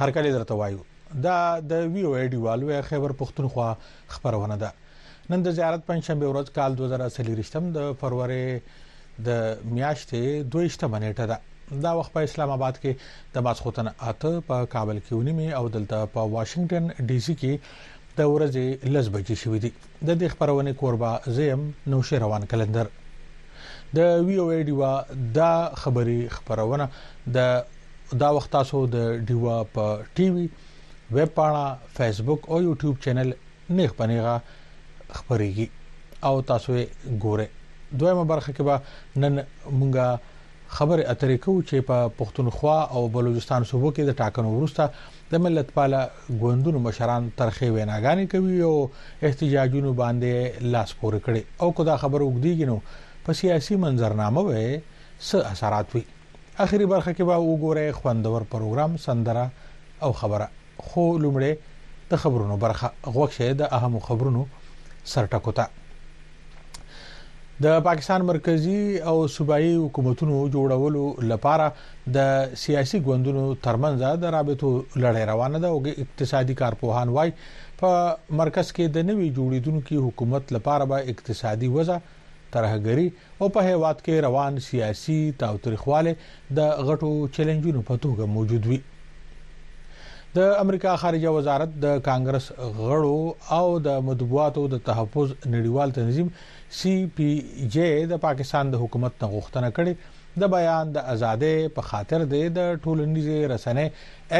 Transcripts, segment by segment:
هر کله درته وایو دا د وی او ایډي والو خیبر پښتونخوا خبرونه ده نن د زیارت پنځشنبه ورځ کال 2023 د فروری د میاشتې 22مه نیټه ده دا وخت په اسلام آباد کې د ماسخوتن اته په کابل کې ونیمه او دلته په واشنگټن ډي سي کې د ورځې لږ بجې شوې دي د دې خبرونه کوربه زیم نو شروان کلندر د وی او ای ډیوا دا خبري خبرونه د دا وخت تاسو د ډیوا په ټي وي ویب پاڼه فیسبوک او یوټیوب چینل نیغ پنیغه خبريږي او تاسو یې ګوره دویمه برخه کې به نن مونږه خبرې اترې کوو چې په پښتونخوا او بلوچستان صوبو کې د ټاکنو وروسته د ملت پاله ګوندونو مشران ترخې ویناګانې کوي او احتجاجونو باندې لاس پورې کړي او کو دا خبره وګدیږي نو په سیاسي منظرنامه وې څه اثرات وي اخري برخه کې به وګورئ خوندور پروګرام سندره او خبره خو لومړی د خبرونو برخه غوږ شئ د اهمو خبرونو سرټکو ته د پاکستان مرکزی او صوبایي حکومتونو جوړولو لپاره د سیاسي ګوندونو ترمنځ د رابطو لړۍ روانه ده او اقتصادي کارپوهان وايي په مرکز کې د نوي جوړیدونکو حکومت لپاره به اقتصادي وضع ترهګري او په هیواد کې روان سیاسي تاوتریخواله د غټو چیلنجونو په توګه موجود وي د امریکا خارجه وزارت د کانګرس غړو او د مطبوعاتو د تحفظ نړیوال تنظیم سی پی جی د پاکستان د حکومت نه غوښتنه کړې د بیان د ازادۍ په خاطر د ټولنیزې رسنۍ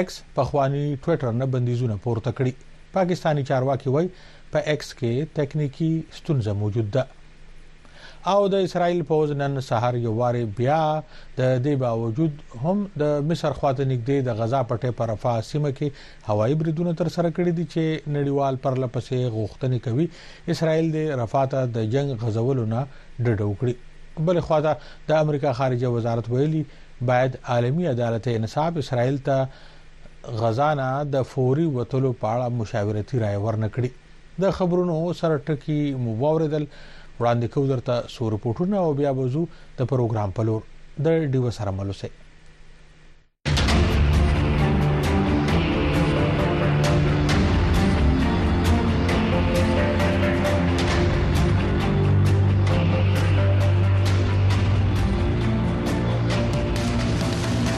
ایکس په خوانی ټوئیټر نه بندیزونه پورته کړی پاکستانی چارواکي وایي په ایکس کې تکنیکي ستونزه موجود ده او د اسرایل پوز نن سهار یو وار بیا د دې باوجود هم د مصر خواته نږدې د غزا پټې پر رفاه سیمه کې هوایي بریدونه تر سره کړي دي چې نړیوال پرلپسې غوښتنې کوي اسرایل د رفاه ته د جنگ غزولو نه ډډه وکړي بل خو دا د امریکا خارجه وزارت ویلي باید عالمی عدالت انصاف اسرائیل ته غزا نه د فوري وتلو په اړه مشاورتي رایه ورنه کړي د خبرونو سره ټکی مو واوریدل وړاندې کو درته سو رپورټونه او بیا به زو د پروګرام په لور د ډیو سره ملوسه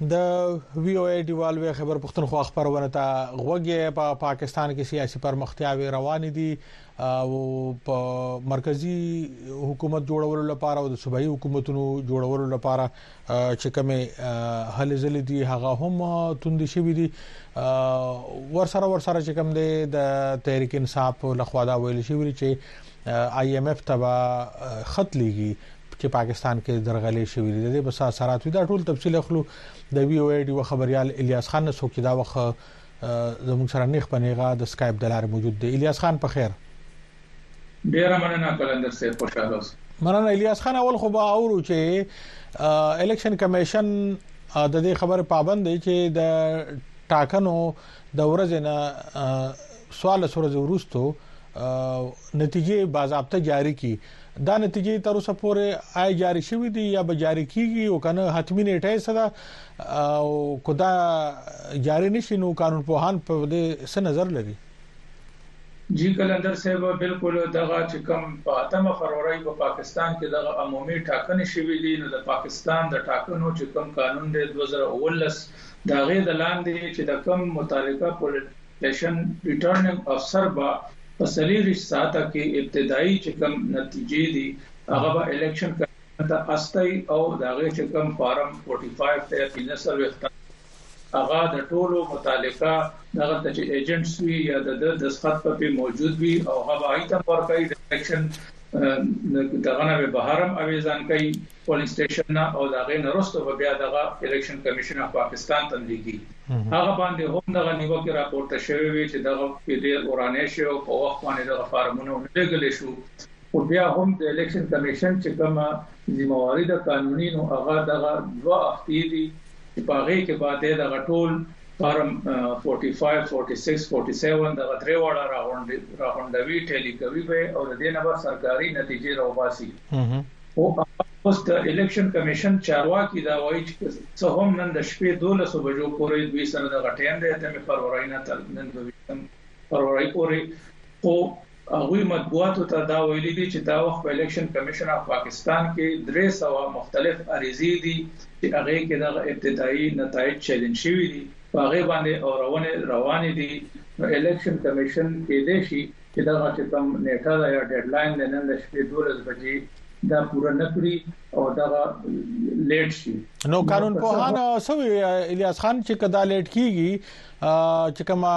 د وی او ای دیوال وی خبر پښتونخوا خبرونه ته غوږی په پا پاکستان کې سیاسي پرمختیاوي روان دي او په مرکزی حکومت جوړولو لپاره او د صوبایي حکومتونو جوړولو لپاره چې کومه هلې ځلې دي هغه هم توند شوې دي ورسره ورسره چې کوم دی د تحریک انصاف لخوا دا ویل شوی چې آی ایم ایف ته به خط لیږي چې پاکستان کې درغلې شوې دي د دې بس اثرات دا ټول تفصیل اخلو د وی او ای ډیو خبريال الیاس خان نسو کې دا وخت زموږ سره نیخ پنیغه د سکایپ د لارې موجود دی الیاس خان په خیر ډیره مننه قلندر صاحب خوشاله اوسئ مننه الیاس خان اول خو به اورو چې الیکشن کمیشن د دې خبر پابند دی چې د ټاکنو د ورځې نه څوارلس ورځې وروسته نتیجې باضابطه جاری کی دا نتیجې تر اوسه پورې آی جاری شوې دي یا به جاری کیږي او کنه حتمی نیټه یې صدا او کدا جاری نشي نو قانون پوهان په دې څه نظر لري جی قلندر صاحب بالکل دغه چې کوم په اتمه فروری په پاکستان کې دغه عمومي ټاکنې شوې دي نو د پاکستان د ټاکنو چې کوم قانون دی 2019 د هغې د لاندې چې د کوم متعلقه پولټیشن ریټرننګ افسر به په څلویښت ساعته کې ابتدايي چې کوم نتیجې دي هغه به الیکشن کمیشن ته استوي او د هغې چې کوم فارم فورټي فایف دی پنځه څلوېښت هغه د ټولو متعلقه دغه ته چې ایجنټس وي یا د ده دستخط په پې موجود وي او هغه به هغوی ته ورکوي د الیکشن دغه نه به بهر هم اویزان کوي پولنګ سټیشن نه او د هغې نه وروسته به بیا دغه الیکشن کمیشن اف پاکستان ته لیږي هغه باندې هم دغه نیوکې راپورته شوې وي چې دغه په ډیر اورانه شي او په وخت باندې دغه فارمونه نه لګل شو او بیا هم د الیکشن کمیشن چې کومه ذمہواری د قانوني نو هغه دغه دوه اختیار دي چې په هغه کې بعد دغه ټول فارم 45 46 47 دغه درې وړه راغونډي راغونډوي ټیلی کوي به او د دې نه به سرکاري نتیجې راوباسي خو اوس د الېکشن کمېشن چارواکي دا وايي چې که څه هم نن د شپې دولسو بجو پورې دوی سره دغه ټایم دی، اتمې فرورۍ نه تر نن دوویشتم فرورۍ پورې، خو هغوی مطبوعاتو ته دا ویلي دي چې دا وخت په الېکشن کمېشن اف پاکستان کې درې سوه مختلف عریضې دي چې هغې کې دغه ابتدايي نتایج چیلنج شوي دي، په هغې باندې اورونې روانې دي، نو الېکشن کمېشن کېدای شي چې دغه چې کوم نیټه ده یا ډیډلاین ده نن د شپې 12 بجې دا پوره نه کړی او دا لیټ شي نو قانون په هان سوي الیاس خان چې کدا لیټ کیږي چې کما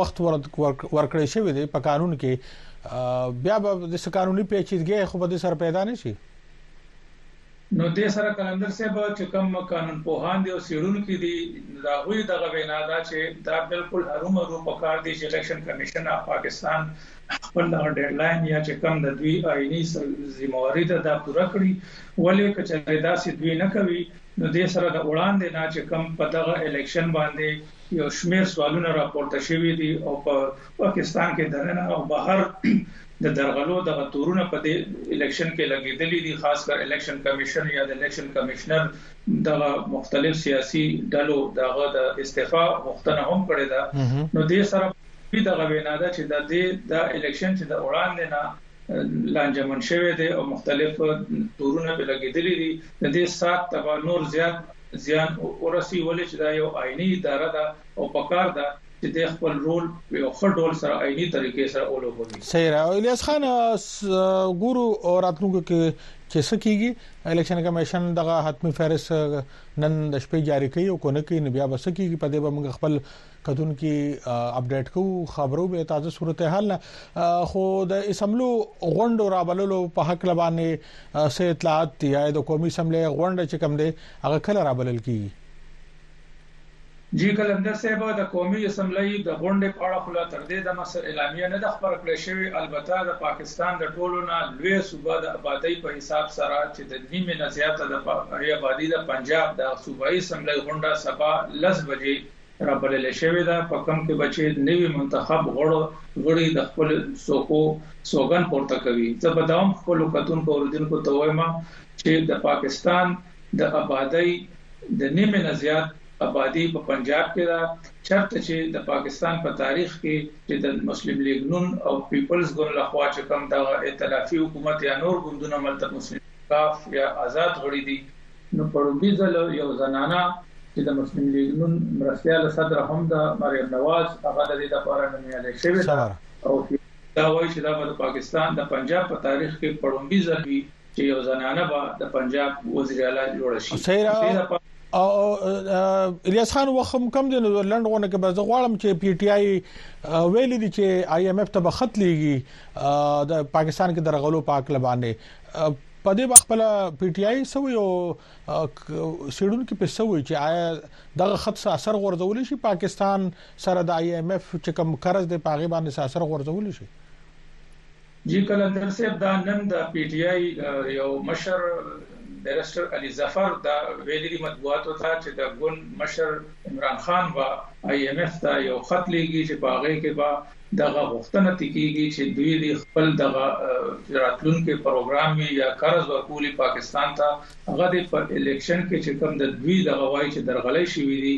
وخت ورکړی شوی دی په قانون کې بیا به د قانوني پیچیدګي خو به سر پیدا نشي نو دې سره قلندر صاحب چې کوم قانون پوهان دي او څېړونکي دي د هغوی دغه وینا ده چې دا بلکل هرومرو په کار دي چې الیکشن کمېشن اف پاکستان خپل دغه ډېډلاین یا چې کوم د دوی آئیني ذمه واري ده دا پوره کړي ولې که چېرې داسې دوی نه کوي نو دې سره د وړاندې نه چې کوم په دغه الیکشن باندې یو شمېر سوالونه راپورته شوي دي او په پاکستان کې دننه او بهر د درغلو دغه تورونه په دې اليکشن کې لګېدلي دي خاص کر اليکشن کميشن يا د اليکشن کميشنر دغه مختلف سياسي ډلو دغه د استعفا غوښتنه هم کړې ده نو دې سره په دغه وینا ده چې د دې د اليکشن چې د وړاندې نه لانجمن شوی دی او مختلف تورونه په لګیدلې دي د دې سات تبا نور زیات زیان ورسی ولې چې دا یو آئینی اداره ده او پکار ده چې دی خپل رول په یو ښه ډول سره عیني طریقې سره ولوبوي. صحیح را الیاس خان ګورو راتلونکو کې چې څه کیږي الیکشن کمیشن دغه حتمی فهرست نن د شپې جاری کوي او کونه کې نبیا به څه کیږي په دې به موږ خپل کتون کې اپډیټ کوو خبرو به تازه صورتحال نه خو د اسمبلو غونډو رابللو په حق لبانې سه اطلاعات دی د قومي اسمبلی غونډه چې کم دی هغه کله رابلل کیږي جی قلندر صاحب د قومی اسمبلی د غونډی په اړه خو لا تر دی دمه څه اعلامیه نه ده خپره کړی شوی البته د پاکستان د ټولو نه لویه صوبه د ابادی په حساب سره چه د نیمی نه زیاته د هغی ابادی ده پنجاب د صوبایی اسمبلی غونډه سبا لس بجی را بللی شوی ده په کوم کی به چه نوی منتخب غړو غړی د خپل څوکو سوګند پورته کوی زه به داهم خپلو کتونکو اوریدونکو ته ووایم چه د پاکستان د ابادی د نیمې نه زیات ابادي په پنجاب کې ده چرته چې د پاکستان په تاریخ کې چې د مسلم لیګ نون او پیپلز ګوند له خوا چې کوم دغه ایتلافي حکومت یا نور ګوندونه ملته مسلم کاف یا آزاد غړي دي نو په لومړي ځل یو زنانه چې د مسلم لیګ نون مرستیال صدر هم د مریم نواز هغه د دې لپاره نومیالې شوې ده او دا وایي چې دا د پاکستان د پنجاب په تاریخ کې په لومړي ځل وي چې یو زنانه به د پنجاب وزیر اعلی جوړ شي سیره په او الیاس خان وخم کم دي نو لندغونه کې به زه غواړم چې پی ټی آی ویل دي چې آی ایم ایف ته بخت لیږي د پاکستان کې درغلو پاک لبانه په دې وخت په پی ټی آی سو یو سیډون کې پیسو وي چې آیا دغه خط سره اثر غورځول شي پاکستان سره د آی ایم ایف چې کوم قرض دی پاغه باندې اثر غورځول شي جی قلندر صاحب دا نن د پی ټی آی یو مشر بیرسټر علی ظفر دا ویلی دی مطبوعاتو ته چې د ګوند مشر عمران خان به آی ایم ایف ته یو خط لیږي چې په هغه کې به دغه غوښتنه ترې کیږي چې دوی دې خپل دغه راتلونکي پروګرام وي یا قرض ورکول پاکستان ته هغه دې په الیکشن کې چې کوم د دوی دغه وایي چې درغلې شوې دي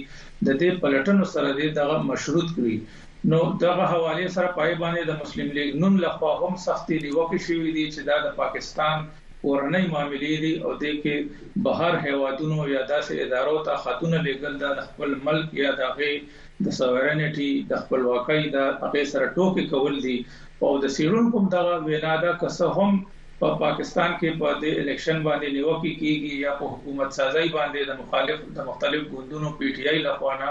د دې پلټنو سره دې دغه مشروط کړي نو دغه حوالې سره په هغې باندې د مسلم ليګ نون له خوا هم سختې نيوکې شوې دي چې دا د پاکستان کورنۍ معاملې دي او دې کې بهر هيوادونو يا داسې ادارو ته خطونه ليږل دا د خپل ملک يا د هغې د سويرنټي، د خپلواکۍ، د هغې سره ټوکې کول دي او د څيړونکو هم دغه وينا ده که څه هم په پاکستان کې په دې اليکشن باندې نيوکې کيږي يا په حکومت سازۍ باندې د مخالف د مختلف ګوندونو، پي ټي آی، له خوا نه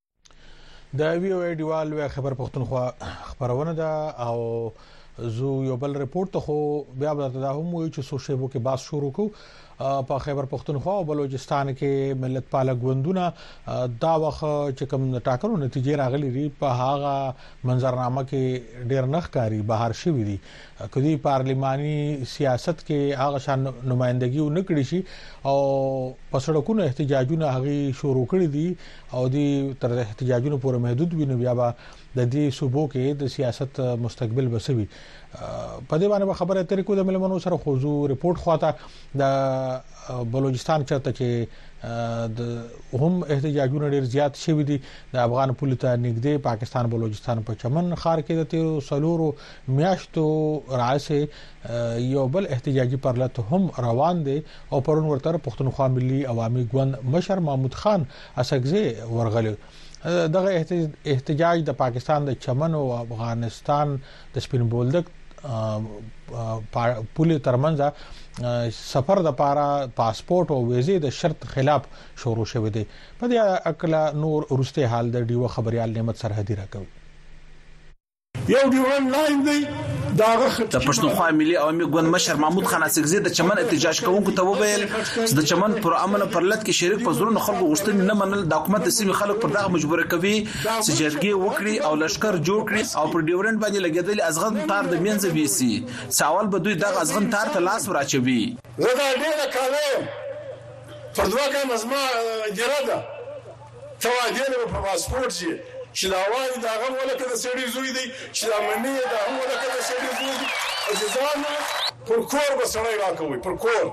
د وی او ای ډیوال وی خبر پښتونخوا خبرونه ده او زو یو بل رپورت خو بیا به دا هم وی چې سوشل وو کې باس شروع کو په خیبر پښتونخوا او بلوچستان کې ملت پال غوندونه دا وخت چې کوم ټاکنو نتیجې راغلي دي په هغه منظرنامه کې ډیر نخ کاری بهر شوی دي که دوی پارلماني سیاست کې هغه شان نمائندګي ونه کړی شي او په سړکونو احتجاجونه هغه شروع کړی دي او دی تر احتجاجونو پورې محدود وي نو بیا به د دې صوبو کې د سیاست مستقبل بسوي په دې باندې خبره ترې کو د ملمنو سره خوځو رپورت خواته د بلوچستان چرته چې د هم احتجاجونه ډیر زیات شوي دي د افغان پولیسو نږدې پاکستان بلوچستان په چمن خار کې د تیرو سلورو میاشتو راهیسې یو بل احتجاجي پرلت هم روان دی او پرون ورته پښتونخوا ملي عوامي ګوند مشر محمود خان اسکزي ورغلی دغه احتجاج د پاکستان د چمن او افغانستان د سپین بولدک پولې ترمنځ سفر د پاره پاسپورت او ویزه د شرط خلاف شروع شوې دي په دې اکلا نور ورسته حال د ډیو خبريال نعمت سرحدي راکوي یو ډیورنډ لاین دی د پښتونخوا ملي عوامي ګوند مشر محمود خان اسکزي د چمن احتجاج کوونکو ته وویل چې د چمن پر امن پر لټ کې شریک په زړونو خلکو غوښتنې نه منل د حکومت د سیمې خلک پر دغه مجبور کوي چې جرګې وکړي او لشکر جوړ کړي او پر ډیورنډ باندې لګیدل ازغن تار د مینځ وی سي ساول به دوی دغه ازغن تار ته لاس وراچوي زه دا ډیره کاله پر دوه کاله زما ګره ده ته وا دې له به په پاسپورټ ځې چې دا وایي دا غم ولکه د سړي زوی دی چې دا منې یې دا هم ولکه د سړي زوی دی عزیزانو پر کور به سړی راکوي پر کور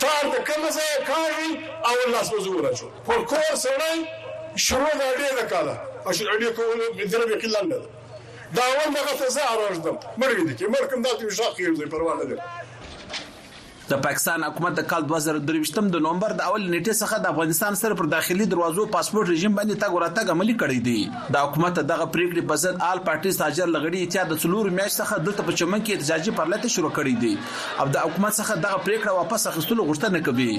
تار د کوم ځای کاږي او لاس به زور اچو پر کور سړی شروع دا ډېر کاله او چې اړې کول به درې به کلنګ ده دا ول دغه ته زه راځم مړ دي کې مړ کوم دا ته ځخ یې زه پروا نه ده د پاکستان حکومت د کال دوه زره او درویشت د نومبر د اولې نېټې څخه د افغانستان سره پر داخلي دروازو پاسپورټ رژیم باندې تګ راتګ عملي کړی دی. د حکومت د دغه پرېکړې په ضد آل پارټي ساجر لغړي اتیا د څلورو میاشت څخه دلته په چمن کې احتجاجي پرلتې شروع کړی دی او د حکومت څخه دغه پرېکړه واپس اخیستلو غوښتنه کوي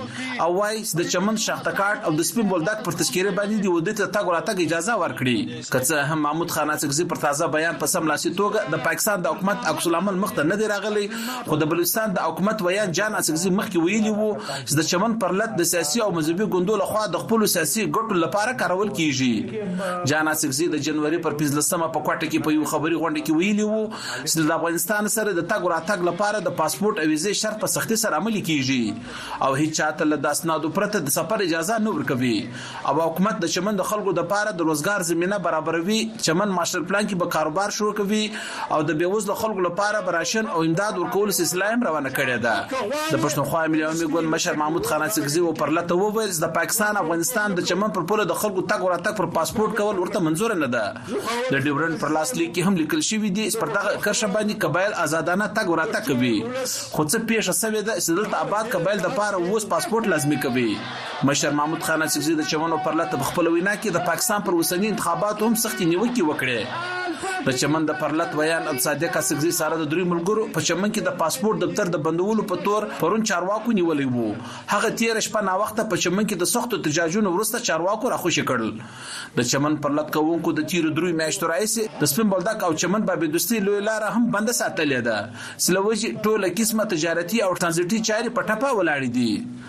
او وايي چې د چمن شاختکاټ او د سپین بولدک پر تذکرې باندې دې ودې ته د تګ راتګ اجازه ورکړي. که څه هم محمود خان اڅکزي پر تازه بیان په سملاسي توګه د پاکستان د حکومت عکس العمل مخ ته نه دی راغلی، خو د بلوچستان د حکومت ویاند جان اڅکزي مخکې ویلي وو چې د چمن پر لت د سیاسي او مذهبي ګوندو له خوا د خپلو سیاسي ګټو له پاره کارول کیږي. جان اڅکزي د جنوري پر پنځلسمه په کوټه کې په یوه خبري غونډه کې ویلي وو چې له افغانستان سره د تګ راتګ له پاره د پاسپورټ او ویزې شرط په سختي سره عملي کیږي او هیچا ته له داسنادو پرته د سفر اجازه نه ورکوي. او حکومت د چمن د خلکو لپاره د روزګار زمینه برابروي، چمن ماسټر پلان کې به کاروبار شروع کوي او د بې وزلو خلکو لپاره به راشن او امداد ورکولو سلسله هم روانه کړې ده. د پښتونخوا ملي عمومي ګوند مشر محمود خان اڅکزي و پرله ته وویل چې د پاکستان افغانستان د چمن پر پوله د خلکو تګ او راتګ پر پاسپورټ کول ورته منظور نه ده. د ډیورنډ پر لاس لیک کې هم لیکل شوي دي چې پر دغه کرښه باندې قبایل ازادانه تګ او راتګ کوي خو څه پیښه شوې ده چې دلته اباد قبایل لپاره اوس پاسپورټ لازمي کوي. مشر محمود خان اڅکزي د چمن او پرلت په خپل وینا کې د پاکستان پر اوسني انتخاباتو هم سختې نیوکې وکړې د چمن د پرلت ویان صادق اڅکزي سره د درې ملګرو په چمن کې د پاسپورت دفتر د بندولو په تور پرون چارواکو نیولې وو هغه تیر شپه نا وخت په چمن کې د سختو تجاجونو وروسته چارواکو راخوشي کړل د چمن پرلت کوونکو د تیر درې میاشتو راځي د سپین بولدک او چمن بابې دوستي لوی لار هم بند ساتلې ده سلوځي ټوله قسمه تجارتي او ترانزیټي چاري په ټپه ولاړې دي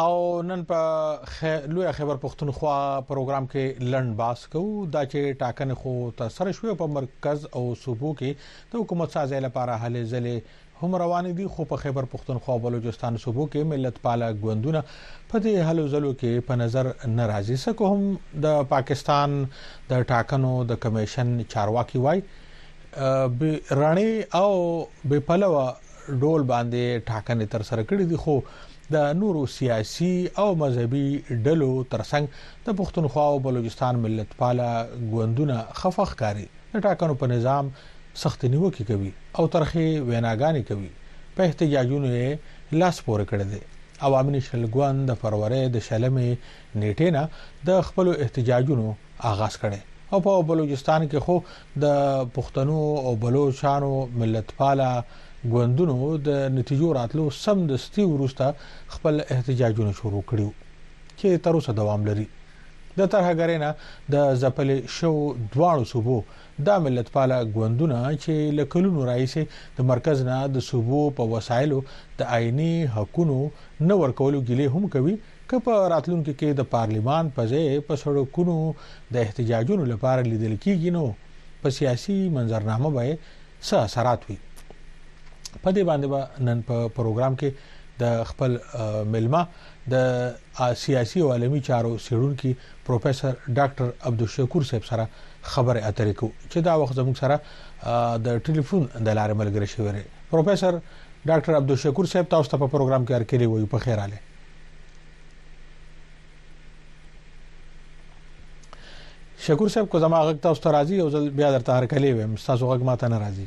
او نن په لوی خبر پښتونخوا پروګرام کې لند باس کو دا چې ټاکنې خو تر سره شوې په مرکز او صوبو کې د حکومت سازي لپاره هلې ځلې هم روان دي خو په خبر پښتونخوا او بلوچستان صوبو کې ملت پاله ګوندونه په دې هلو ځلو کې په نظر ناراضي سکه هم د پاکستان د ټاکنو د کمیشن چارواکي وای رڼې او بې پلوه ډول باندې ټاکنې تر سره کړې دي خو د نورو سیاسي او مذهبي ډلو ترڅنګ د پښتونخوا او بلوچستان ملتپاله ګوندونه خفخ کاری د ټاکنو په نظام سخت نیوکې کوي او ترخه ویناګانې کوي په احتجاجونو یې لاس پور کړی دی عوامي نشل ګوند د فروری د شلمې نیټې نه د خپل احتجاجونو آغاز کړی او په بلوچستان کې خو د پښتنو او بلوچانو ملتپاله ګوندونو د نتیجو راتلو سمدستي وروسته خپل احتجاجونه شروع کړي وو چې تر اوسه دوام لري د ترهګرۍ نه د ځپلې شوو دواړو صوبو دا ملتپاله ګوندونه چې له کلونو راهیسې د مرکز نه د صوبو په وسایلو د آئیني حقونو نه ورکولو ګیلې هم کوي که په راتلونکي کې د پارلمان په ځای په سړکونو د احتجاجونو لپاره لیدل کیږي نو په سیاسي منظرنامه به څه اثرات وي په دې باندې به نن په پروګرام کې د خپل ملما د سیاسي او عالمي چارو سیړونکو پروفیسور ډاکټر عبدالشکور صاحب سره خبرې اترې کو چې دا وخت زموږ سره د ټلیفون د لارې ملګری شوی دی پروفیسور ډاکټر عبدالشکور صاحب تاسو ته په پروګرام کې هرکلی وایو په خیر اله شکور صاحب کو زما غږ تاسو ته راځي او ځل بیا درته هرکلی ویم تاسو غږ ماته نه راځي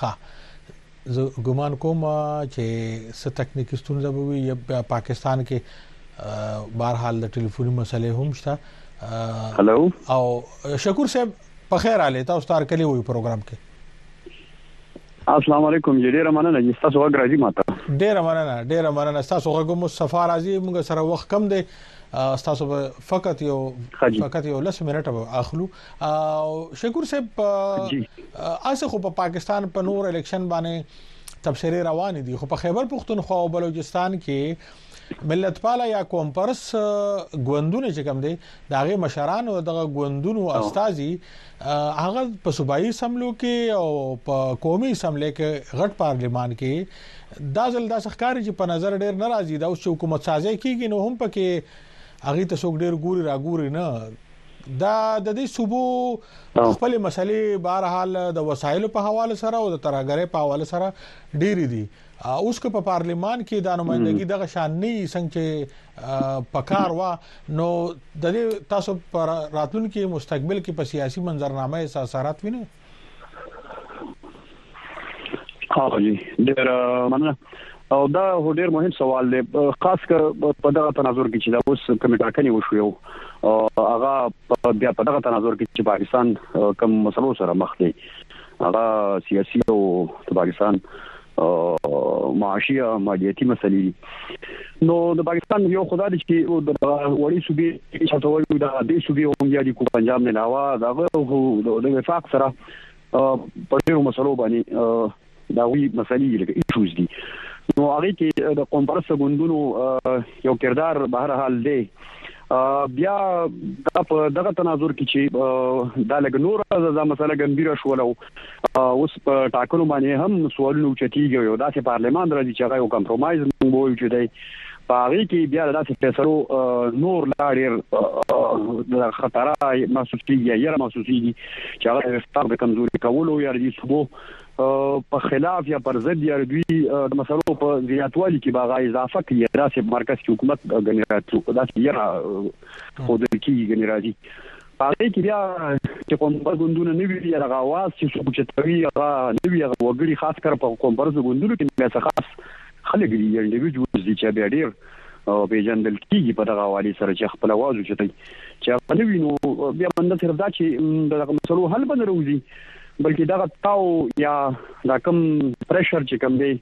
ها زه ګومان کوم چې څه تکنیکی ستونزه به وي یا پاکستان کې بهرحال د ټلیفوني مسلې هم شته هلو او شکور صاحب په خیر علي تاسو تار کلی وي پروګرام کې السلام علیکم جی ډیره مننه جی تاسو غږ راځي ماته ډیره مننه ډیره مننه تاسو غږ مو صفه راځي موږ سره وخت کم دی تاسو فقط یو فقط یو لس منټه به اخلو او شکر صاحب اسه خو په پاکستان په نور الیکشن باندې تبصره روان دي خو په خیبر پښتونخوا او بلوچستان کې ملت پالا یا کومپرس ګوندونه چې کوم دي د هغه مشران او دغه ګوندونو استاذي هغه په صوبایي سملو کې او په قومي سملې کې غټ پارلیمان کې دا ځل داسې ښکاري چې په نظر ډیر ناراضي دا اوس چې حکومت سازي کیږي نو هم پکې هغه ته څوک ډیر ګوري را ګوري نه دا د دې صوبو خپل مسلې بهرحال د وسایلو په حواله سره او د ترهګرۍ په حواله سره ډېری دي اوس که په پارلمان کې دا نمائندګي دغه شان نه وي څنګه چې پکار وا نو د دې تاسو پر راتلونکي مستقبل کې په سیاسي منظرنامه اثرات ویني ها جی ډیر مننه او دا ډیر مهم سوال دی خاص کر په دغه تناظر کې چې دا اوس کوم ټاکنې وشوي او هغه بیا په دغه تناظر کې چې پاکستان کوم مسلو سره مخ دی هغه سیاسي او د پاکستان معاشي او مالیاتي مسلې نو د پاکستان یو خدا د چې د وړي صوبې چې ته وایو دا د صوبې هم یادي کو پنجاب نه علاوه دا د وفاق سره په ډیرو مسلو باندې د هغوی مسئلې لکه ایشوز دي نو هغه کې د قوم پرسته ګوندونو یو کردار به هر حال دی بیا دا په دغه تناظر کې چې دا لګ نور دا مسله ګمبیره شول او اوس په ټاکنو باندې هم سوالونه چتیږي یو داسې پارلمان راځي چې هغه یو کمپرمایز مونږ وایو چې دی په هغه کې بیا داسې فیصلو نور لا ډېر د خطر محسوسيږي یا محسوسيږي چې هغه د کمزوري کولو یا د صوبو په خلاف یا پر ضد یا دوی د مسلو په زیاتوالي کې باغه اضافه کوي دا چې مرکز کې حکومت غني راتلو دا چې یره خو د کی غني راځي هغه کې بیا چې کومبر ګوندونه نه وی یا هغه واس چې څوک چې توی هغه نه وی هغه وګړي خاص کر په کومبر ګوندونو کې بیا څه خاص خلک دي انډیویډوالز دي چې بیا ډیر پیژندل کیږي په دغه حواله سره چې خپل आवाज وچتای چې په نوینو بیا باندې صرف دا چې دغه مسلو حل بنروزي بلکې دغه تاو یا دا کوم پرشر چې کوم دی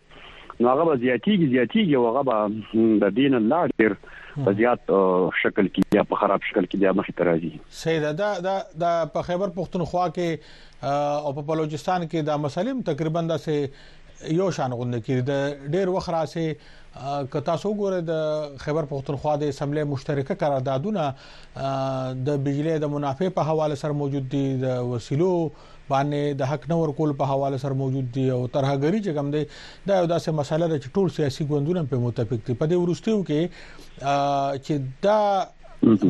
نو هغه به زیاتیږي زیاتیږي او هغه به د دین لا ډیر په زیات شکل کې یا په خراب شکل کې بیا مخې ته راځي صحیح ده دا دا دا په خیبر پښتونخوا کې او په بلوچستان کې دا مسلم تقریبا داسې یو شان غونډه کې د ډیر وخت راځي که تاسو ګوره د خیبر پښتونخوا د اسمبلی مشترکه قراردادونه د بجلی د منافع په حواله سره موجود دي د وسیلو باندې د حق نور کول په حواله سره موجود دي او ترهګری چې کوم دي دا یو داسې مسله ده چې ټول سیاسي ګوندونه په متفق دي په دې ورستیو کې چې دا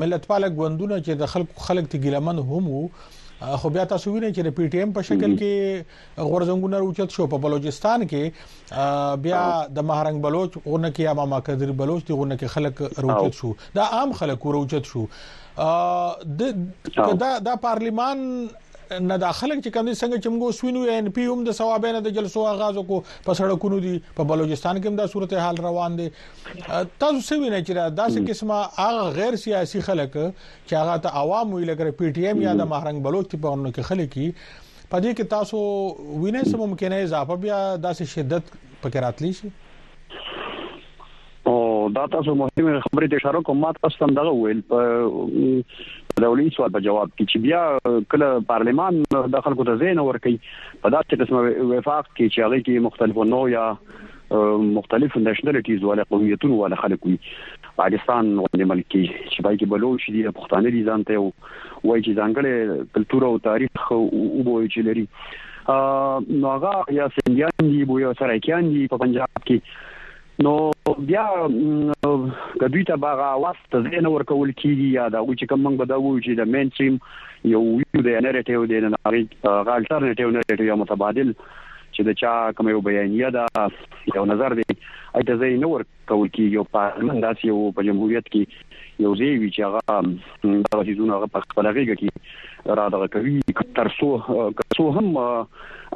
ملت پاله ګوندونه چې د خلک خلک ته ګیلمن هم وو خو بیا تاسو وینئ چې د پی ټی ایم په شکل کې غورځنګونه روچت شو په بلوچستان کې بیا د مهرنګ بلوچ غونه کې امام قادر بلوچ دی غونه کې خلک روچت شو دا عام خلک روچت شو د دا د پارلیمان نه د خلک چې کوم څنګه چې موږ سوینو ان پی هم د ثوابینه د جلسو آغاز کو په سړکونو دي په بلوچستان کې هم دا صورتحال روان دي تاسو څه وینئ چې دا څه قسمه هغه غیر سیاسي خلک چې هغه ته عوام ویل کړ پی ټی ایم یا د مهرنګ بلوچ په ورنو کې خلک په دې کې تاسو وینئ چې ممکنه اضافه بیا داسې شدت پکې راتلی شي او دا تاسو مهمه خبره ته اشاره کوم ما تاسو ته دا ویل په دولي سوال په جواب کې چې بیا کله پارلمان د خلکو ته زین ورکي په داسې قسمه وفاق کې چې هغه کې مختلفو نو یا مختلف نېشنلټیز ولا قومیتونو ولا خلک وي پاکستان غوندې ملک چې پای کې بلوچ دي پښتانه دي ځانته وایي چې ځانګړی کلتور او تاریخ وبوي چې لري نو هغه یا سندیان دي بو یا سرایکیان دي په پنجاب کې نو بیا د دوی ته باغ واست ځای نه ورکول کیږي یا دا چې کوم موږ بداوو چې د مین سټریم یو ویو د نریټیو د نه غي الټرنیټیو نریټیو یا متبادل چې د چا کوم یو بیانیه ده یو نظر دی اته ځای نه ورکول کول کیږي او پارلمان داسې یو په جمهوریت کې یو ځای وي چې هغه دغه څیزونه هغه په خپل غیږه کې را دغه کوي تر څو څو هم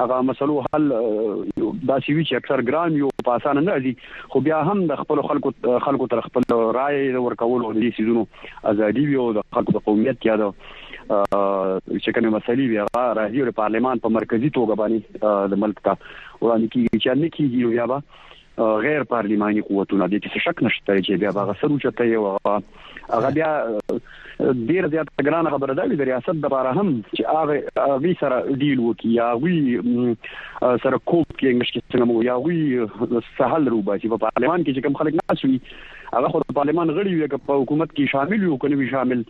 هغه مسلو حل داسې وي چې اکثر ګران یو په اسانه نه دي خو بیا هم د خپل خلکو خلکو تر خپل رائے ورکول او دې څیزونو ازادي وي او د خلکو د قومیت یا د چې کومه مسلې وي هغه راځي او پارلمان په مرکزی توګه باندې د ملک ته وړاندې کیږي چې نه کیږي یا به غیر پارلیماني قوتونه د څه شک نشته چې بیا هغه سر اوچته یو هغه بیا ډیر زیات ګران خبره ده د ریاست د بار هم چې هغه وی سره ډیل وکي یا وی سره کوپ کې انګلیش کې څنګه مو یا وی سهل روبا چې په پارلیمان کې چې کم خلک ناسوي هغه خو پارلیمان غړي وي که په حکومت کې شامل یو کنه وی شامل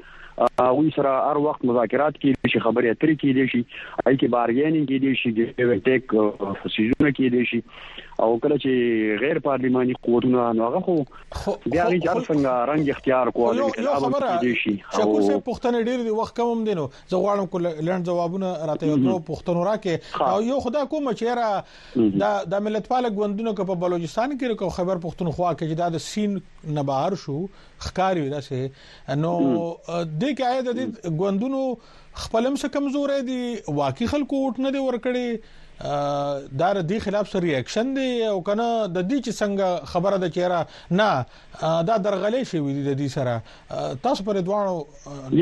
هغوی سره هر وخت مذاکرات کېدی شي خبرې اترې کېدی شي هغوی کې بارګیننګ کېدی شي ګیو اینډ ټیک څیزونه کېدی شي او کله چې غیر پارلیماني قوتونه نو هغه خو بیا هغوی چې هر څنګه رنګ اختیار کوو د انقلاب کېدی شي شکور صاحب پوښتنې ډېرې دي وخت کم هم دی نو زه غواړم کو لنډ ځوابونه راته یو دوه پوښتنو راکې او یو خدا کوم چې را دا د ملتپال ګوندونو کې په بلوچستان کې او خیبر پښتونخوا کې چې دا د سین نه بهر شو ښکاری دا سه نو د کې آیا د ګوندونو خپلم څه کمزورې دي واقعي خلکو ووټ نه دی ورکړي دا د دې خلاف سره ریاکشن دی او کنه د دې چې څنګه خبره ده چیرې نه دا درغلې شوې دي د دې سره تاسو پر دوانو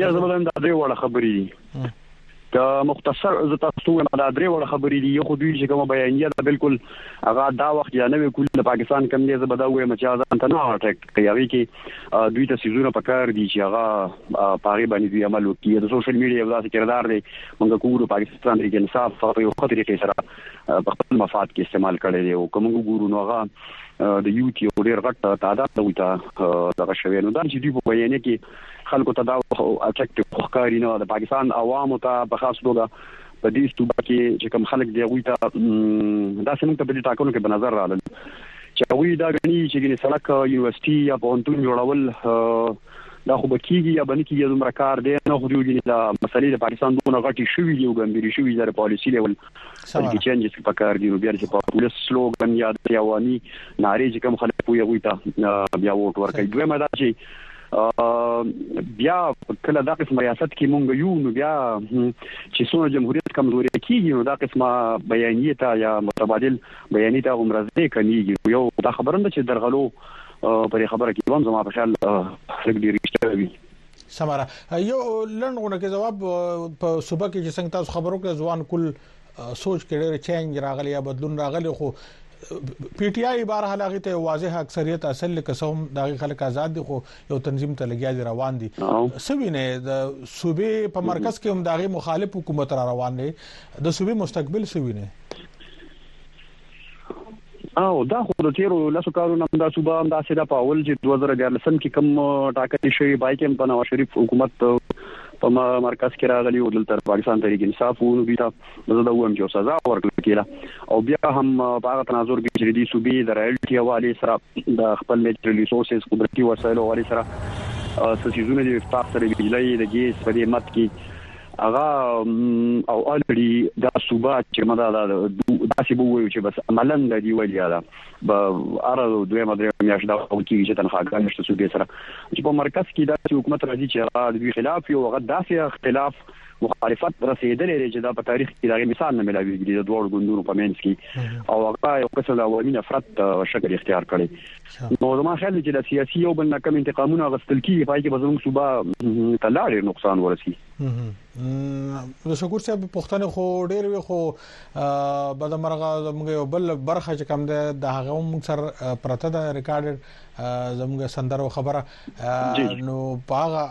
یا زموږ د دې وړه خبرې که مختصر زه تاسو ته وایم دا درې وړه خبرې دي یو خو دوی چې کومه بیانیه ده بالکل هغه دا وخت یا نوې کول د پاکستان کم دی زه به دا وایم چې هغه ځان ته نه اټریکټ کوي هغه کې دوی ته سیزونه پکار دي چې هغه پاره باندې دوی عمل وکړي د سوشل میډیا یو داسې کردار دی موږ کوو پاکستان کې انصاف په یو خطرې کې سره په خپل مفاد کې استعمال کړي دی او کوم ګورو نو هغه د یوت یو ډیر غټ تعداد ته دغه شوی نو دا چې دوی په بیانیه کې خلکو ته دا اټرکټیو ښکاري نو د پاکستان عوامو ته په خاص توګه په دې صوبه کې چې کوم خلک دی هغوی ته داسې موږ ته په دې ټاکنو کې په نظر راغلل چې هغوی دا غني چې ګنې سړک یونیورسيټي یا پوهنتون جوړول دا خو بکیږي یا بنه کیږي دومره کار دی نه خو دیوګني دا مسلې د پاکستان دونه غټي شوې دی او ګمبيري شوې د پالیسي لیول سمه چې چینجز په کار دي نو بیا چې په پولیس سلوګن یا د عوامي نارې چې کوم خلک پوي غوي ته بیا ووټ ورکړي دوی مدا چې بیا کله دا قسم ریاست کې مونږ یو نو بیا چې څونه جمهوریت کمزوري کیږي نو دا قسمه بیانیه تا یا متبادل بیانیه تا عمر زده کمیږي یو دا خبرنده چې درغلو پر خبره کې وم زما په خیال خلک ډیر رښتیا وي سمره یو لند غونه کې جواب په صوبه کې چې څنګه تاسو خبرو کې ځوان کول سوچ کې ډېر چینج راغلی یا بدلون راغلی خو پی ټی آی بهر حال هغه ته واضح اکثریت اصل لکه سوم دغه خلک آزاد دي خو یو تنظیم ته لګیا دي روان دي سوینه د صوبې په مرکز کې هم دغه مخالف حکومت را روان دي د صوبې مستقبل سوینه او دا خو د تیرو لاسو کارو نم دا صوبه هم دا سیده په اول چې 2014 کې کم ټاکل شوی بای کې په نواز شریف حکومت په مرکز کې راغلی او دلته پاکستان تحریک انصاف وو نو بیره زه دا وایم چې سزا ورکړل کیږي او بیا هم په هغه تناظر کې چې د صوبې د رایلټي حواله سره د خپل نېچرل ریسورسز قدرتي وسایل حواله سره سسیزونه د افتاق سره بجلی د ګیس په دې مت کې هغه او الړي دا صوبه چې مدا دا داسې به وایو چې بس عملاً د دی ولیا دا به ار دوی مدري میاش دا او کې چې تنخواګان نشته صوبې سره چې په مرکز کې دا حکومت راځي چې هغه د دوی خلاف یو هغه داسې اختلاف مخالفت رسیدلې لري چې دا په تاریخ کې دا مثال نه ملاويږي د دوه ګوندونو په منځ کې او هغه یو قسم د عوامي نفرت شکل اختیار کړي نو زما خیال دی چې د سیاسي یو بل نه کم انتقامونه غستل کیږي پای کې به زموږ صوبه ته لا ډیر نقصان ورسي د شکور صاحب پښتنه خو ډیر وی خو بده مرغه زموږ یو بل برخه چې کم ده د هغه موږ سر پرته د ریکارډ زموږ سندرو خبره نو پاغه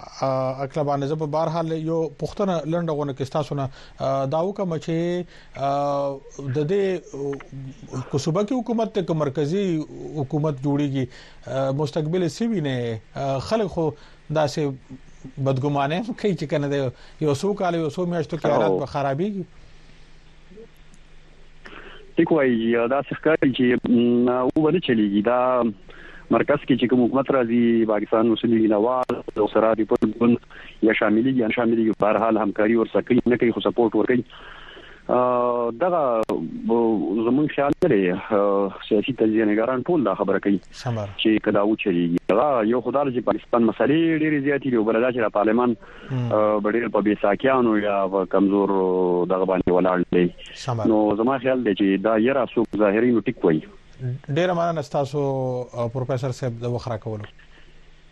اکل باندې زه په بهر حال یو پښتنه لنډغونه کې تاسو نه دا وکم چې د دې کو صوبه کې حکومت ته کوم مرکزی حکومت جوړیږي مستقبل سی وینه خلک خو داسې بدګمانه کوي چې کنه د یو سو کال یو سو میاشتو کې حالات به خرابېږي ټیک وایي دا څه ښکاري چې او ونه چلیږي دا مرکز کې چې کوم حکومت راځي پاکستان مسلې نواز او سره د پټ ګوند یا شاملې یا شاملې په هر حال همکاري ور سره کوي نه کوي خو سپورټ ور کوي دغه زمون خیال لري سیاسي تجزیه نگاران ټول دا خبره کوي چې کدا و چریږي دا یو خدای چې پاکستان مسلې ډېری زیاتې دي او بلدا چې د پارلمان ډېر په بیساکیانو یا کمزور دغه باندې ولاړ دي نو زما خیال دی چې دا یرا سو ظاهري نو ټیک وایي ډېر مننه تاسو پروفیسور صاحب د وخرا کولو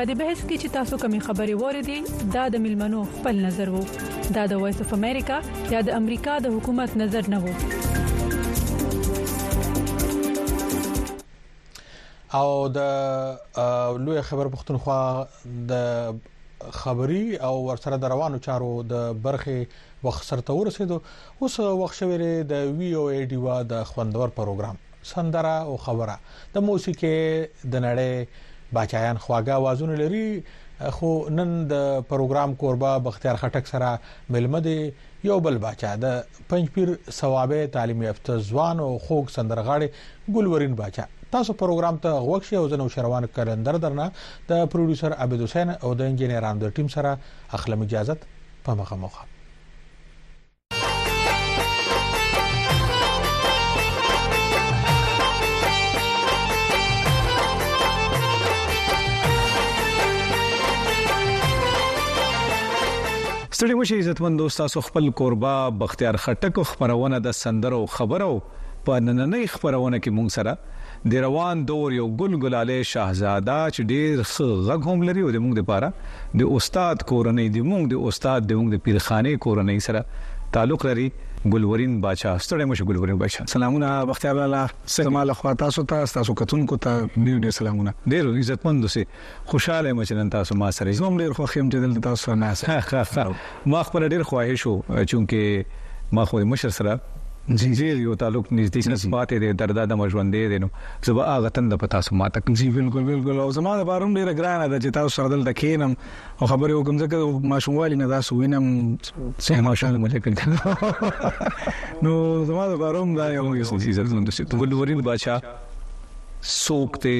په دې بحث کې چې تاسو کومې خبرې وره دي دا د ملمنو خپل نظر وو دا د وایس اف امریکا یا د امریکا د حکومت نظر نه وو او د لوی خبر پښتونخوا د خبري او ورسره د روانو چارو د برخه وخت سره تور رسیدو اوس وخت شوی د وی او ای ډیوا د خوندور پروګرام سندره او خبره د موسیقي د نړۍ باچایان خواږه اوازونه لري خو نن د پروګرام کوربه بختیار خټک سره ملمه دی یو بل بچا د پنځپیر ثوابه تعلیم یافته ځوان او خوګ سندرغاړي ګلورین بچا تاسو پروګرام ته غوښ شئ او زنو شروان کلندر درنه د پروډوسر عبد حسین او د انجنیرانو د ټیم سره اخلم اجازه په مخه مخه ستړي مشه عزتمن دوست تاسو خپل کوربه بختیار خټک خبرونه د سندرو خبرو په نننۍ خبرونه کې مونږ سره د روان دور یو ګل ګلالی شهزاده چې ډیر ښه غږ هم لري او د موږ لپاره د استاد کورنۍ د موږ د استاد د موږ د پیرخانې کورنۍ سره تعلق لري ګلورین باچا ستړی مشه ګلورین باچا سلامونه بختیار لالا زما له خوا تاسو ته تاسو کتونکو ته ډیر ډیر سلامونه ډیر عزتمند اوسئ خوشحاله یم چې نن تاسو ما سره یئ. زه هم ډېر خوښ یم چې دلته تاسو سره ناست یم. ښه ښه ښه ما خپله ډېر خواهش و چونکې ما خو د مشر سره ډېر یو تعلق نږدې کس پاتې دی تر دا دمه ژوندی دی نو زه به هغه تنده په تاسو ماته کړم. جی بلکل بلکل او زما لپاره هم ډېره ګرانه ده چې تاسو سره دلته کښېنم او خبرې وکړم ځکه د ماشوموالي نه تاسو وینم چې ماشوم مو لیکل کړي نو زما لپاره هم دا یو عزتمند ولورین باچا څوک دی؟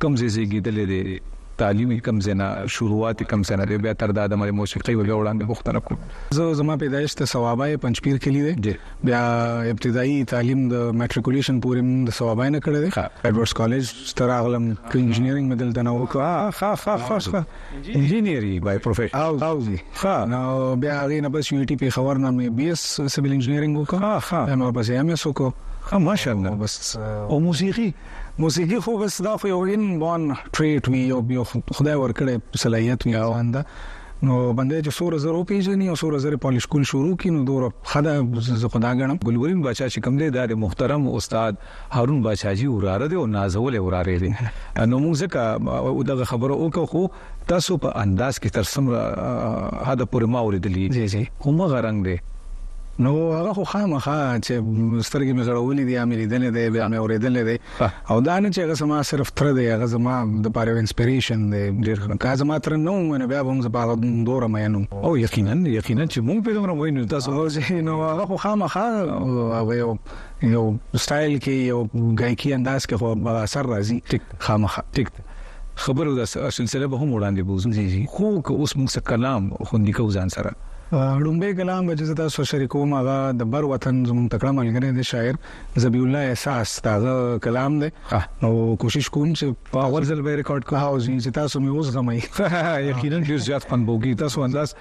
کوم ځای زیږیدلی دی، تعلیم یې کوم ځای نه، شروعات یې کوم ځای نه دی، بیا تر دا دمه د موسیقۍ به بیا وړاندې پوښتنه کوم. زه زما پیدایش د صوابۍ پنجپیر کلي دی، بیا ابتدایي تعلیم د مټریکولیشن پورې مې د صوابۍ نه کړی دی، ایډورډز کالج ته راغلم، انجینیرنګ مې دلته نه وکړ، هاهاهاها انجینیر یې بای پروفیشن، او جی ښه، نو بیا هغې نه پس یو ای ټي پیښور نه مې بي ایس سیول انجینیرنګ وکړ، بیا مې ورپسې ایم ایس وکړ، ښه ماشاءالله، او موسیقي؟ موسیقي خو بس دا خو یو ان بون ټریټ وی او یو خدای ورکړی صلاحیت وی انسان دا نو باندې چې سور زرو پیژني او سور زر پالیش کول شروع کینو دور خدا زه خدا غنم ګلورین بچا چې کوم دی د محترم استاد هارون بچاجي وراره دی او نازول وراره دی نو موږ ځکه دغه خبره وکړو تاسو په انداز کې تر څومره حده پورې ما اوریدلی جی جی همغه رنګ دی نو هغه خو خامخا چې سترګې مې غړولې دي مې لیدلې دی بیا مې اورېدلې دی او دا نه چې هغه زما صرف تر دی هغه زما د پاره انسپیریشن دی ډیر کا زما تر نو مې بیا هم زما دوره مې نو او یقینا یقینا چې مونږ په دومره وینو تاسو هو چې نو هغه خو خامخا او یو یو سټایل کې یو ګایکی انداز کې خو اثر راځي خامخا ټیک خبرو دا سلسله به هم وړاندې بوزو جی جی خو که اوس موږ څه کلام خوندي کو ځان سره ړومبه کلام به جزتا سو شریکوم هغه د بر وطن زموږ تکړه ملګری دی شاعر زبی الله احساس دا کلام دی نو کوشش کوم چې په اول ځل به ریکارډ کوم او جزتا سو مې اوس غمای یقینا ډیر زیات خوند بوګی تاسو انداز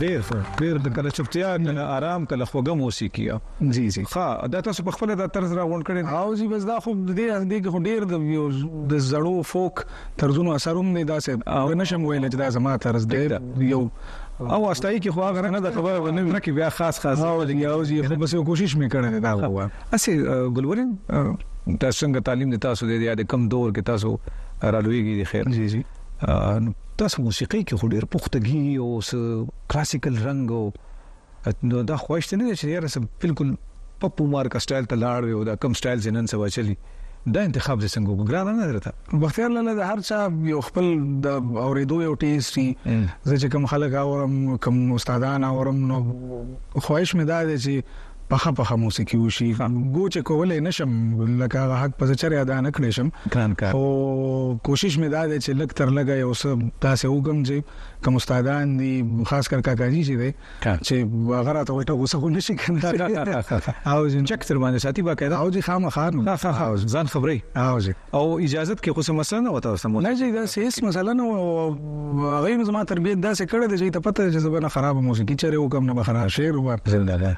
ډیر ښه ډیر د کله چوپتیا کله آرام کله خوګه موسیقي جی جی ښه دا تاسو په خپل د طرز را غونډ کړي او جی بس دا خو د دې د کې ډیر د د زړو فوک طرزونو اثروم نه داسې او نشم ویل چې دا زما طرز دی یو او استای کې خو هغه نه د خبره ونه نه کې بیا خاص خاص او جی او جی بس کوشش مې کړې دا هو اسی ګلورین تاسو څنګه تعلیم د تاسو د یاد کم دور کې تاسو را لویږي خیر جی جی تاسو موسیقي کې خو ډیر پختګي او کلاسیکل رنګ او نو دا خوښ نه دي چې یاره سم بالکل پپ عمر کا سټایل ته لاړ وي او دا کم سټایل زنن سوا چلی دا انتخاب دې څنګه وکړ ګران نه درته بختیار لاله د هر چا یو خپل د اوریدو یو ټیسټ دی زه چې کم خلک اورم کم استادان اورم نو خواهش مې دا دی چې پخه پخه موسیقي وشي ګوچ کولای نشم لکه هغه حق په چره ادا نه کړې شم ګران کار او کوشش مې دا دی چې لک تر لګه یو څه داسې وګم چې کوم استادان دي خاص کر کاکاجي چې دی چې هغه راته وایي ته اوسه خو نشي کنه او چې چک تر باندې ساتي باقاعده او چې خامخا ځان خبري او چې او اجازه کې خو څه مسله نه وته سم نه جی دا سیس مسله نه هغه نو زما تربیت دا څه کړه چې ته پته چې زبنه خراب موسیقي چره وکم نه بخرا شعر وکړه زنده ده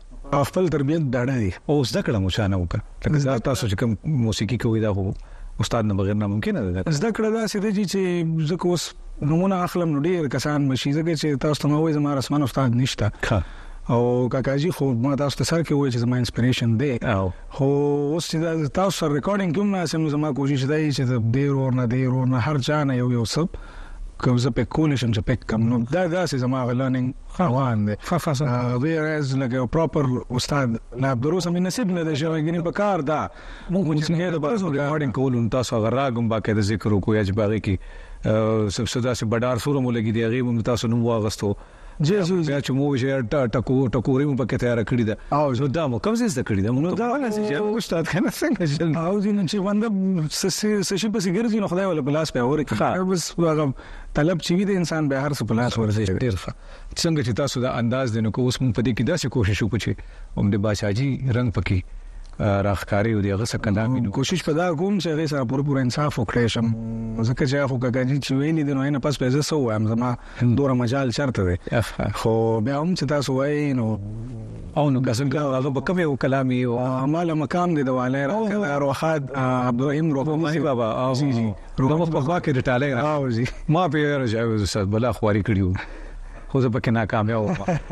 خپل تربیت داړه دي او زده کړه مو شانه وکړه لکه تاسو چې کوم موسیقي کوي دا خو استاد نه بغیر نه ممکن ده زده کړه دا سې دي چې زکه اوس نمونه اخلم نو ډیر کسان مشي زکه چې تاسو ته وایي زما رسمن استاد نشته او کاکاجی خو ما تاسو ته سر کې وایي چې زما انسپیریشن دی او خو اوس چې زه تاسو سره ریکارډینګ کوم نه سم زما کوشش دی چې د دې ورور نه دې ورور نه هر چا نه یو یو سب کوم زه پک کول شم چې پک کم نو دا داسې زما غلانینګ روان دی ففسه ویر از لکه پراپر استاد لا درو سم نصیب نه دی شوی ګنې په کار دا مونږ چې نه دا ریکارډینګ کول تاسو غرا کوم باکې د ذکر کو یا چې باغې کې سب سدا سي بډار سورمو لګي دی غي مونږ تاسو نو واغستو جی جی بیا چې مو ویل ټکو ټکوري مو پکې تیار کړی دا او دا مو کوم څه زده کړی دا مو دا نه چې جام کو استاد کنه څنګه جن او دین چې باندې سشي پسې ګرځي نو خدای ولا پلاس په اور کې بس هغه طلب چې وي د انسان به هر څه پلاس ورځي ډیر ښه څنګه چې تاسو دا انداز دینو کو اوس مو په دې کې داسې کوشش وکړو چې هم د بادشاہي رنگ پکې راخکاری او دغه څه کلام نو کوشش پدا کوم چې هغه سره پوره پوره انصاف وکړې شم ځکه چې خو کګانی چې ویلې د نو نه پس پیسې سو وایم زما دوره مجال چرته دی خو بیا هم چې تاسو وایي نو او نو کسب دا هغه په کومه کلام یو مال مقام دی د والي راکړه روحات عبد الرحیم روحمانی بابا او جی جی روح په خوا کې ټاله او جی ما په راځي استاد بلا خواري کړیو خو زه پکې ناکام یم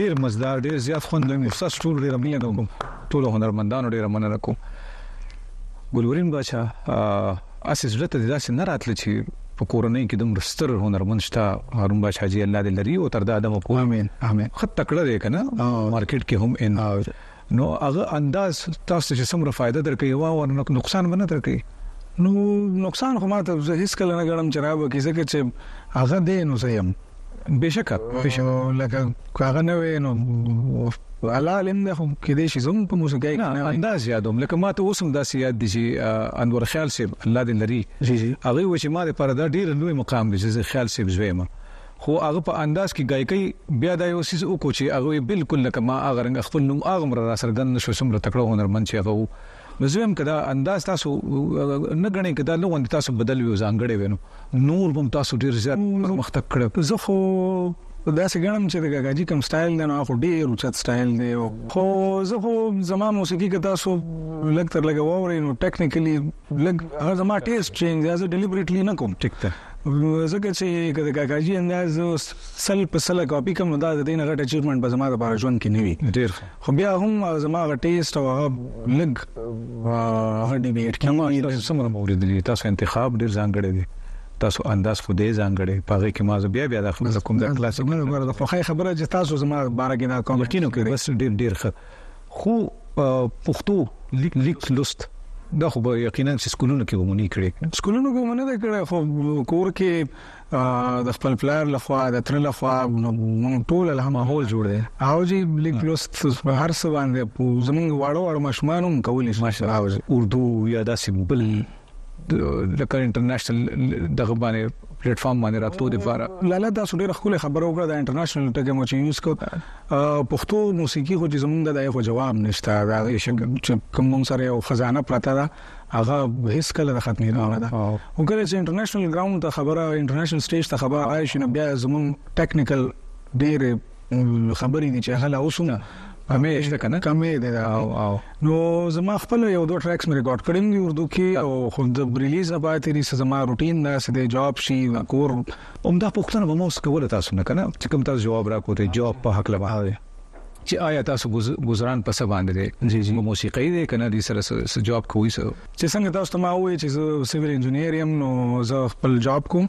ډیر مزدار ډیر زیات خوند کوي ستاسو ټول ډیره مینه کوم ټول هنرمندانو ډیره مننه کوم ګلورین بچا اسې زړه ته داسې نه راتل چې په کورنۍ کې دومره ستر هنرمند شته هارون بچا جی الله دې لري او تر دا ادمه پوه امين امين خط تکړه دی کنه مارکیټ کې هم ان نو هغه انداز تاسو چې څومره فائدہ درکې وا او نقصان باندې درکې نو نقصان خو ماته زه هیڅ کله نه غړم چې راو کې ځکه چې هغه دې نو زیم بشک بشک لکه هغه نه وې نو الله علم ده هم کې دې شي زم په موسیقۍ کې انداز یادوم لکه ماته اوسم داسې یاد دي چې انور خیال صاحب الله دې لري هغه و چې ما د پردا ډیر لوی مقام دي چې خیال صاحب زوی ما خو هغه په انداز کې ګايکۍ بيا دا يو څيز وکړو چې هغه وې بالکل لکه ما هغه رنګ خپل نوم هغمره راڅرګند نه شو څومره تکړه هنرمند چې هغه وو نو زه ويم که دا انداز تاسو نه ګڼئ که دا له غوندې تاسو بدل وي او ځانګړی وي نو نور به هم تاسو ډېر زيات پرمختګ کړی وي زه خو داسې ګڼم چې د ګاګاجي کوم سټایل دی نو هغه ډېر اوچت سټایل دی خو زه خو زما موسیقي که تاسو لږ تر لږه واورئ نو ټیکنیکلي لږ هغه زما ټیسټ چینج دی زه ډیلیبریټلي نه کوم ټیک ته ځکه چې که د کاکاجي انداز سل په سل کاپي کوم دا د دین غټ اچیومنټ به زما د بار ژوند کې نه وي ډیر خو بیا هم زما غټ ټیسټ او هغه لګ هغه ډیبیټ کې ما سمره موریدلې تاسو انتخاب ډیر ځانګړی دی تاسو انداز خو دې ځانګړې پاره کې ما بیا بیا د خپل کوم د کلاسیک نه غواړم د خوخه خبره چې تاسو زما بارګینا کوم یقینو کې بس ډیر ډیر ښه خو پښتو لیک لوست دا خو به یقینا چې سکولونو کې ومني کړي سکولونو کې ومنه ده کړي خو کور کې د خپل پلار لخوا د تر لخوا مونږ ټول له ماحول جوړ دی او جی لیک لوست هر څه باندې زمونږ واړو واړو ماشومان هم کولی شي او اردو یا داسې بل لکه انټرنیشنل دغه باندې پلیټ فارم باندې راتلو د پاره لاله دا ډیره خله خبره وکړه د انټرنیشنل ټکه مو چې یوز کو پښتو موسیقي خو چې زمونږ د یو جواب نشته دا چې کوم سره یو خزانه پرته ده هغه هیڅ کله د ختمې نه ده او کله چې انټرنیشنل ګراوند ته خبره انټرنیشنل سټیج ته خبره آی شنو بیا زمونږ ټیکنیکل ډیره خبرې دي چې هغه لا اوسونه کمې شته کنه کمې دي دا او نو زما خپل یو دوه ټریکس مې ریکارډ کړل دي اردو کې او خو د ریلیز نه پاتې دي زما روټین دا سده جاب شي کور هم دا پښتنه به مو سکول تاسو نه کنه چې کوم تاسو جواب راکو ته جاب په حق لبا چې آیا تاسو گزاران په څه باندې دي جی جی موسیقي دي کنه دي سره سره جاب کوي سره چې څنګه تاسو ته ما وایي چې سیویل انجنیر يم نو زه خپل جاب کوم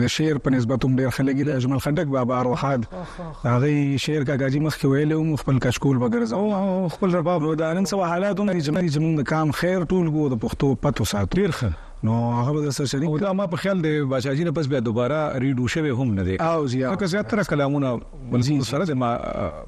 د شعر په نسبت هم ډېر ښه لګي د اجمل خټک بابا ارواښاد د هغه شعر کاکاجي مخکې ویلی وو موږ خپل کشکول به ګرځوو او خپل رباب نو دا نن سبا حالات هم دي چې موږ د کام خیر ټول ګو د پښتو پت وساتو ډېر ښه نو هغه به درسره شریک کړو ما په خیال د باچاجي نه پس بیا دوباره ریډو شوی هم نه دی او ځکه زیاتره کلامونه ځي سره د ما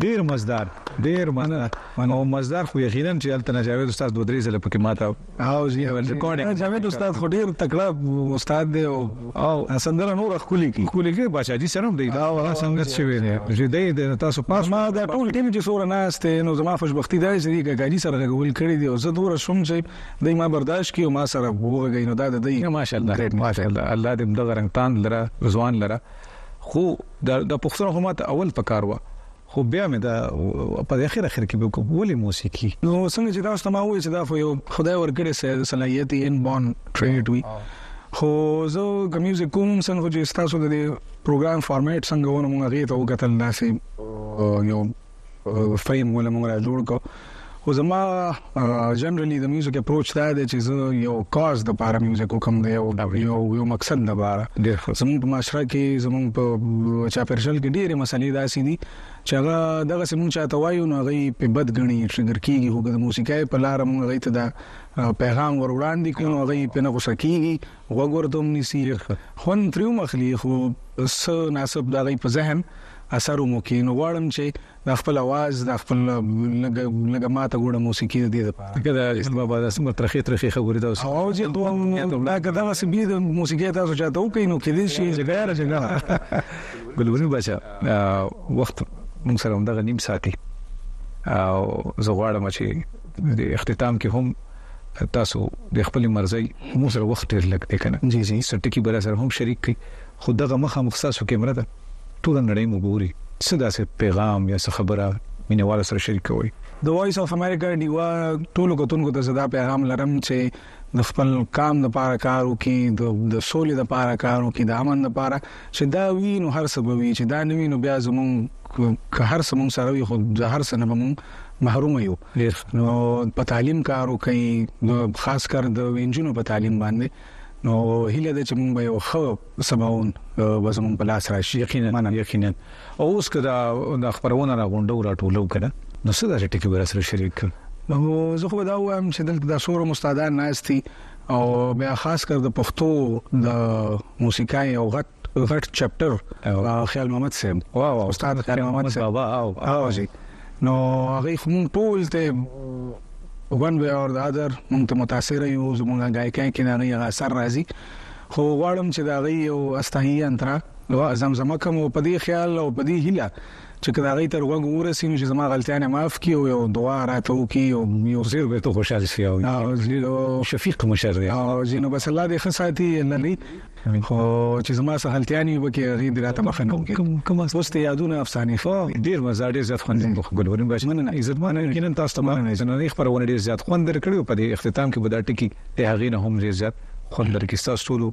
ډیر مزدار ډیر مننه او مزدار خو یقینا چې الته نجاوید استاد دوه درې ځله پکې ماته او زی ول ریکارډینګ نجاوید استاد خو ډیر تکړه استاد دی او سندره نور خولي کی خولي کی بچا جی سره دی دا ولا څنګه چې وی دی چې دی د تاسو پاس ما دا ټول ټیم چې سور نه است نو زما خوشبختی ده چې ګاګاجی سره غول کړی دی او زه دور شوم چې دی ما برداشت کی او ما سره وغږی نو دا د دی. ماشاءالله ډیر ماشاءالله الله دې همدغه رنګ تاند لره ځوان لره خو دا دا پوښتنه خو ماته اول پکار وه خو بیا مې دا په اخر اخر کې به کوم ولې موسیقي نو څنګه چې تاسو ته ما وایي چې دا خو یو خدای ورکړي صلاحیت ان بون ټریډ وي خو زه د میوزیک کوم څنګه چې تاسو د پروګرام فارمیټ څنګه ونه مونږ غي ته وکتل ناسې یو فریم ول موږ را جوړ کو خو زما جنرالي د میوزیک اپروچ دا دی چې زه یو کاز د پاره میوزیک کوم دی او یو یو مقصد د پاره زموږ په معاشره کې زموږ په چاپیرشل کې ډېرې مسلې داسې دي چې هغه دغه سمون چاته وایو نو هغه په بد غني ټریګر کیږي هغه د موسیقۍ په لار موږ غي ته دا پیغام ور وړاندې کوو هغه په نه غوسه کیږي غوږ ورته هم نیسي خوند ترې هم اخلي خو څه ناڅه د هغوی په ذهن اثر هم وکړي نو غواړم چې دا خپل اواز دا خپل لږه ماته ګوړه موسیقي د دې لپاره که دا اسلام آباد سم ترخې ترخې خبرې تاسو او چې دوه دا که دا سبي د موسیقي تاسو چاته وکړي نو کې دې شي جګړه جګړه ګلوري بچا وخت موږ سره هم دغه نیم ساتي او زه غواړم چې د اختتام کې هم تاسو د خپلې مرضۍ موږ سره وخت ډېر لږ دی کنه جی جی څه ټکي به راسره هم شریک کړئ خو دغه مخامخ ستاسو کیمره ده ټوله نړۍ مو ګوري څه داسې پیغام یا څه خبره مینه والو سره شریک کوئ د وایس اف امریکا ډیوا ټولو کتونکو ته زدا پیغام لرم چې د خپل قام لپاره کار وکړي د سولې لپاره کار وکړي د امن لپاره چې دا وي نو هر څه به وي، چې دا نه وي نو بیا زموږ که هر څه موږ سره وي خو د هر څه نه به موږ محروم یو. نو په تعلیم کار وکړئ، خاص کر د انجونو په تعلیم باندې، نو هیله ده چې موږ به یو ښه سباوون به زموږ په لاس راشي. یقینا، یقینا اوس که دا خپرونه را غونډو را ټولو کنه نو څه داسې ټکي به راسره شریک کړئ؟ نو زه خو به دا ووایم چې دلته دا څومره مو استادان ناست دي، او بیا خاص کر د پښتو د موسیقای او غټ غټ چپټر خیال محمد صاحب واه واه استاد خیال محمد صاحب او جی نو هغه هم ټول ته ون وی اور د اذر مونږ ته متاثر یو زمونږ غایکای کې نه غي اثر راځي خو غواړم چې دا غي یو استاهی انترا زمزمه کوم په دې خیال او په دې هیله چې که د هغوی تر غوږو ورسي نو چې زما غلطیانې معاف کړي او یو دعا راته وکړي او یو ژر بېرته خوشحال شي او شفیق مشر دی او نو بس الله دې ښه ساتي لري خو چې زما څه غلطیانې وي پکې هغوی دې راته بخښنه وکړي کوم اوس ته یادونه افسانې خو ډېر مزه ډېر زیات خوند مو ښکلي ورین بچ مننه عزت مننه یقینا تاسو ته مننه چې نن خپرونه ډېر زیات خوند درکړی او په دې اختتام کې به دا ټکي د هغې نه هم ډېر زیات خوند درکړي ستاسو ټولو